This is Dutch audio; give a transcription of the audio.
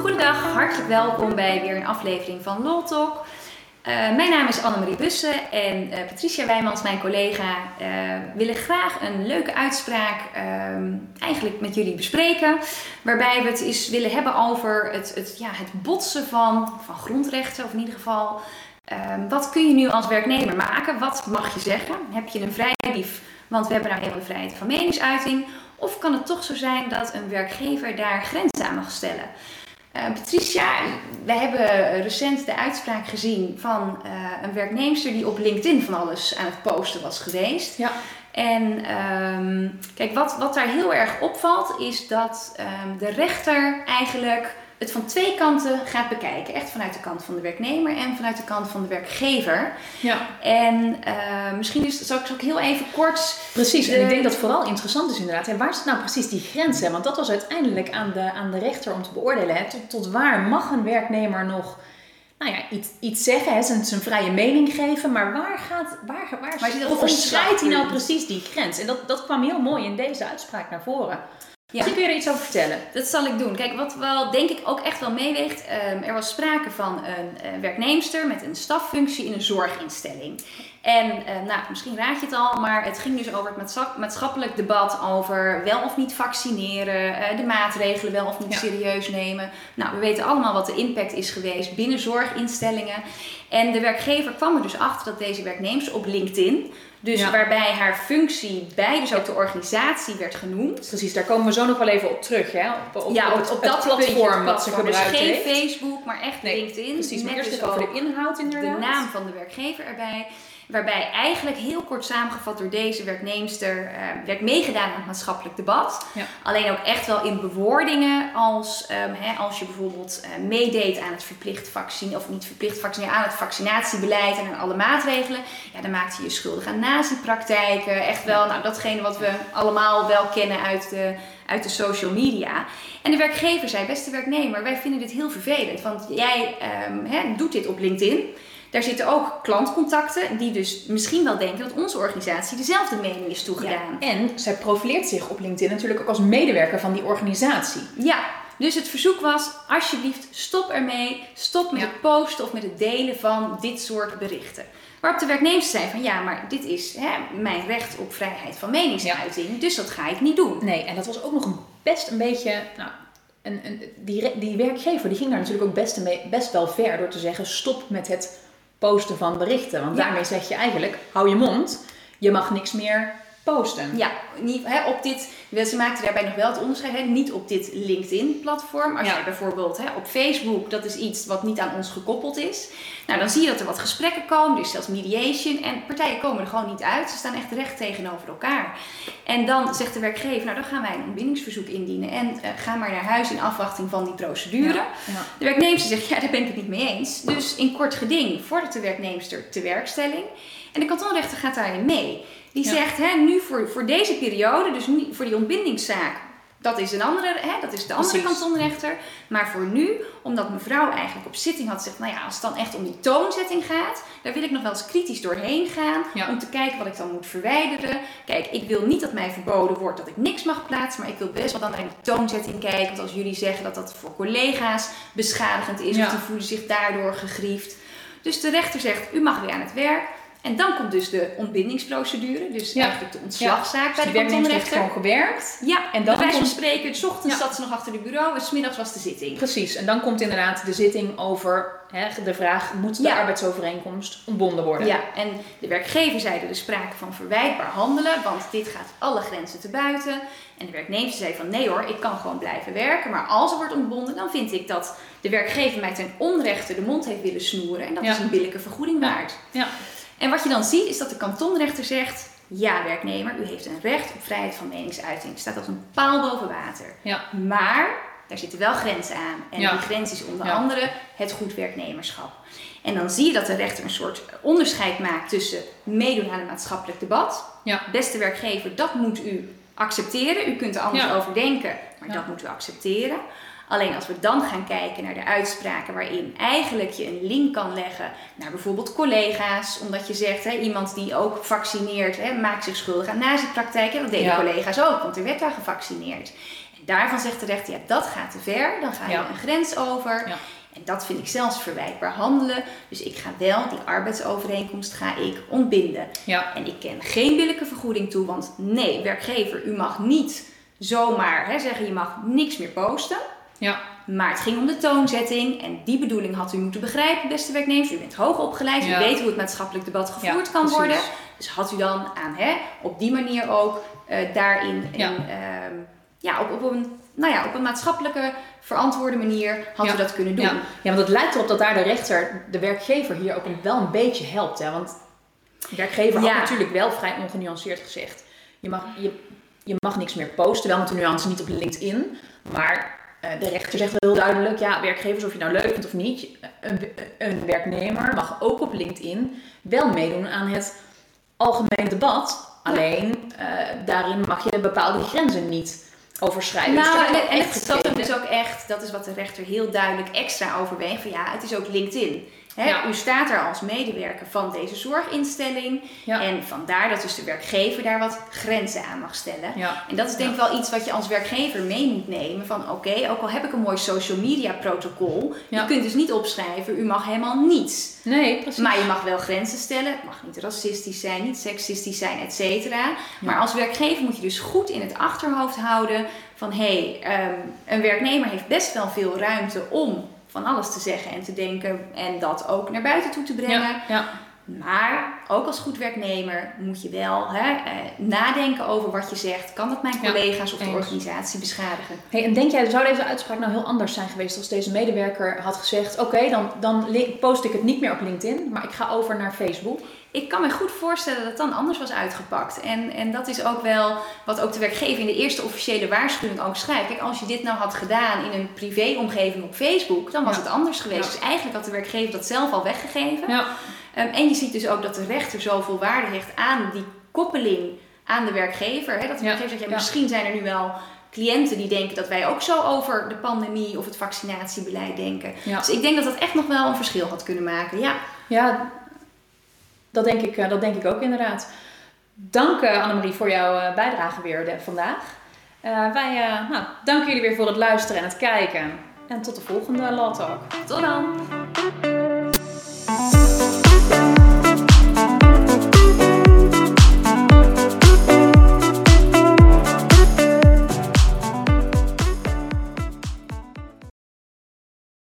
Goedendag, hartelijk welkom bij weer een aflevering van LOL Talk. Uh, mijn naam is Annemarie Bussen en uh, Patricia Wijmans, mijn collega, uh, willen graag een leuke uitspraak ehm, eigenlijk met jullie bespreken. Waarbij we het eens willen hebben over het, het, ja, het botsen van, van grondrechten, of in ieder geval ehm, wat kun je nu als werknemer maken? Wat mag je zeggen? Heb je een vrijbrief? Want we hebben nou helemaal de vrijheid van meningsuiting. Of kan het toch zo zijn dat een werkgever daar grenzen aan mag stellen? Uh, Patricia, we hebben recent de uitspraak gezien van uh, een werknemster die op LinkedIn van alles aan het posten was geweest. Ja. En um, kijk, wat, wat daar heel erg opvalt is dat um, de rechter eigenlijk het van twee kanten gaat bekijken. Echt vanuit de kant van de werknemer en vanuit de kant van de werkgever. Ja. En uh, misschien is, zal, ik, ik heel even kort... Precies, de... en ik denk dat het vooral interessant is inderdaad. En waar zit nou precies die grens? Hè? Want dat was uiteindelijk aan de, aan de rechter om te beoordelen. Hè? Tot, tot waar mag een werknemer nog nou ja, iets, iets zeggen, hè, zijn, zijn vrije mening geven, maar waar gaat, waar, waar, waar overschrijdt hij nou precies die grens? En dat, dat kwam heel mooi in deze uitspraak naar voren. Ja. Misschien kun je er iets over vertellen. Dat zal ik doen. Kijk, wat wel denk ik ook echt wel meeweegt. Um, er was sprake van een, een werknemster met een staffunctie in een zorginstelling. En uh, nou, misschien raad je het al, maar het ging dus over het maatschappelijk debat over wel of niet vaccineren, uh, de maatregelen wel of niet ja. serieus nemen. Nou, we weten allemaal wat de impact is geweest binnen zorginstellingen. En de werkgever kwam er dus achter dat deze werknemers op LinkedIn dus ja. waarbij haar functie bij dus ook de organisatie werd genoemd. Precies, daar komen we zo nog wel even op terug. Hè? Op, op, ja, op, op, op dat platform wat ze gebruikt Dus geen heeft. Facebook, maar echt nee, LinkedIn. Precies, maar eerst dus over de inhoud inderdaad. De naam van de werkgever erbij. Waarbij eigenlijk heel kort samengevat door deze werknemster uh, werd meegedaan aan het maatschappelijk debat. Ja. Alleen ook echt wel in bewoordingen als um, hè, als je bijvoorbeeld uh, meedeed aan het verplicht vaccin, of niet verplicht vaccineren, aan het vaccinatiebeleid en aan alle maatregelen. Ja, dan maakte je je schuldig aan nazi-praktijken. Echt wel, nou datgene wat we allemaal wel kennen uit de, uit de social media. En de werkgever zei, beste werknemer, wij vinden dit heel vervelend. Want jij um, hè, doet dit op LinkedIn. Daar zitten ook klantcontacten die dus misschien wel denken dat onze organisatie dezelfde mening is toegedaan. Ja, en zij profileert zich op LinkedIn natuurlijk ook als medewerker van die organisatie. Ja, dus het verzoek was: alsjeblieft, stop ermee. Stop met ja. het posten of met het delen van dit soort berichten. Waarop de werknemers zei van ja, maar dit is hè, mijn recht op vrijheid van meningsuiting, ja. dus dat ga ik niet doen. Nee, en dat was ook nog een best een beetje. Nou, een, een, die, die werkgever die ging daar natuurlijk ook best, een, best wel ver door te zeggen: stop met het posten van berichten. Want daarmee zeg je eigenlijk, hou je mond, je mag niks meer posten. Ja, niet, hè, op dit, ze maakten daarbij nog wel het onderscheid, hè, niet op dit LinkedIn-platform. Als ja. je bijvoorbeeld hè, op Facebook, dat is iets wat niet aan ons gekoppeld is. Nou, dan zie je dat er wat gesprekken komen, dus zelfs mediation. En partijen komen er gewoon niet uit. Ze staan echt recht tegenover elkaar. En dan zegt de werkgever, nou dan gaan wij een ontbindingsverzoek indienen. En uh, ga maar naar huis in afwachting van die procedure. Ja. Ja. De werknemer zegt, ja daar ben ik het niet mee eens. Dus in kort geding vordert de werknemster te werkstelling. En de kantonrechter gaat daarin mee. Die ja. zegt, hè, nu voor, voor deze periode, dus voor die ontbindingszaak, dat is, een andere, hè, dat is de andere Precies. kantonrechter. Maar voor nu, omdat mevrouw eigenlijk op zitting had gezegd, nou ja, als het dan echt om die toonzetting gaat, daar wil ik nog wel eens kritisch doorheen gaan. Ja. Om te kijken wat ik dan moet verwijderen. Kijk, ik wil niet dat mij verboden wordt dat ik niks mag plaatsen, maar ik wil best wel dan naar die toonzetting kijken. Want als jullie zeggen dat dat voor collega's beschadigend is, Ja. of die voelen zich daardoor gegriefd. Dus de rechter zegt, u mag weer aan het werk. En dan komt dus de ontbindingsprocedure, dus Ja. eigenlijk de ontslagzaak Dus bij die de kantonrechter. gewoon gewerkt. Ja, En dan bij wijze van komt- spreken, s ochtends Ja. zat ze nog achter het bureau en smiddags was de zitting. Precies, en dan komt inderdaad de zitting over hè, de vraag, moet de Ja. arbeidsovereenkomst ontbonden worden? Ja, en de werkgever zei er sprake van verwijtbaar handelen, want dit gaat alle grenzen te buiten. En de werknemer zei van nee hoor, ik kan gewoon blijven werken, maar als er wordt ontbonden, dan vind ik dat de werkgever mij ten onrechte de mond heeft willen snoeren en dat Ja. is een billijke vergoeding Ja. waard. Ja. En wat je dan ziet is dat de kantonrechter zegt, ja werknemer, u heeft een recht op vrijheid van meningsuiting. Het staat als een paal boven water. Ja. Maar daar zitten wel grenzen aan. En Ja. die grens is onder Ja. andere het goed werknemerschap. En dan zie je dat de rechter een soort onderscheid maakt tussen meedoen aan een maatschappelijk debat. Ja. Beste werkgever, dat moet u accepteren. U kunt er anders over denken, maar dat moet u accepteren. Alleen als we dan gaan kijken naar de uitspraken waarin eigenlijk je een link kan leggen naar bijvoorbeeld collega's, omdat je zegt, hè, iemand die ook vaccineert, hè, maakt zich schuldig aan nazi-praktijken. Dat deden Ja. collega's ook, want er werd daar gevaccineerd. En daarvan zegt de rechter, ja, dat gaat te ver, dan ga je Ja. een grens over. Ja. En dat vind ik zelfs verwijtbaar handelen. Dus ik ga wel die arbeidsovereenkomst ga ik ontbinden. Ja. En ik ken geen billijke vergoeding toe, want nee, werkgever, u mag niet zomaar hè, zeggen je mag niks meer posten. Ja. Maar het ging om de toonzetting en die bedoeling had u moeten begrijpen, beste werknemers. U bent hoog opgeleid, u Ja. weet hoe het maatschappelijk debat gevoerd Ja, kan precies. worden. Dus had u dan aan hè, op die manier ook eh, daarin Ja. ehm, ja, op, op, een, nou ja, op een maatschappelijke verantwoorde manier had Ja. u dat kunnen doen. Ja. ja, want het lijkt erop dat daar de rechter, de werkgever hier ook een, wel een beetje helpt. Hè? Want de werkgever Ja. had natuurlijk wel vrij ongenuanceerd gezegd. Je mag, je, je mag niks meer posten, wel met de nuance niet op LinkedIn. Maar de rechter zegt wel heel duidelijk, ja, werkgevers, of je nou leuk vindt of niet, een, een werknemer mag ook op LinkedIn wel meedoen aan het algemeen debat. Alleen eh, daarin mag je bepaalde grenzen niet overschrijden. Dus Nou, daar en, heb ik en echt het zat hem gekeken. dus ook echt, dat is wat de rechter heel duidelijk extra overweegt, van ja, het is ook LinkedIn. Ja. U staat er als medewerker van deze zorginstelling Ja. en vandaar dat dus de werkgever daar wat grenzen aan mag stellen. Ja. En dat is denk ik wel iets wat je als werkgever mee moet nemen. Van oké, ook al heb ik een mooi social media protocol. Je kunt dus niet opschrijven, u mag helemaal niets. Nee, precies. Maar je mag wel grenzen stellen. Het mag niet racistisch zijn, niet seksistisch zijn, et cetera. Maar als werkgever moet je dus goed in het achterhoofd houden van hé, hey, ehm, een werknemer heeft best wel veel ruimte om van alles te zeggen en te denken en dat ook naar buiten toe te brengen. Ja, ja. Maar ook als goed werknemer moet je wel hè, eh, nadenken over wat je zegt. Kan dat mijn Ja, collega's of de organisatie beschadigen? Hey, en denk jij, zou deze uitspraak nou heel anders zijn geweest als deze medewerker had gezegd: Oké, dan, dan post ik het niet meer op LinkedIn, maar ik ga over naar Facebook? Ik kan me goed voorstellen dat het dan anders was uitgepakt. En, en dat is ook wel wat ook de werkgever in de eerste officiële waarschuwing ook schrijft. Kijk, als je dit nou had gedaan in een privéomgeving op Facebook, dan was Ja. het anders geweest. Ja. Dus eigenlijk had de werkgever dat zelf al weggegeven. Ja. Ehm, en je ziet dus ook dat de rechter zoveel waarde hecht aan die koppeling aan de werkgever. Hè? Dat de werkgever zegt, ja, misschien zijn er nu wel cliënten die denken dat wij ook zo over de pandemie of het vaccinatiebeleid denken. Dus ik denk dat dat echt nog wel een verschil had kunnen maken. Ja. Ja, dat denk ik, eh, dat denk ik ook inderdaad. Dank eh, Annemarie voor jouw eh, bijdrage weer vandaag. Wij nou, danken jullie weer voor het luisteren en het kijken. En tot de volgende Law Talk. Tot dan!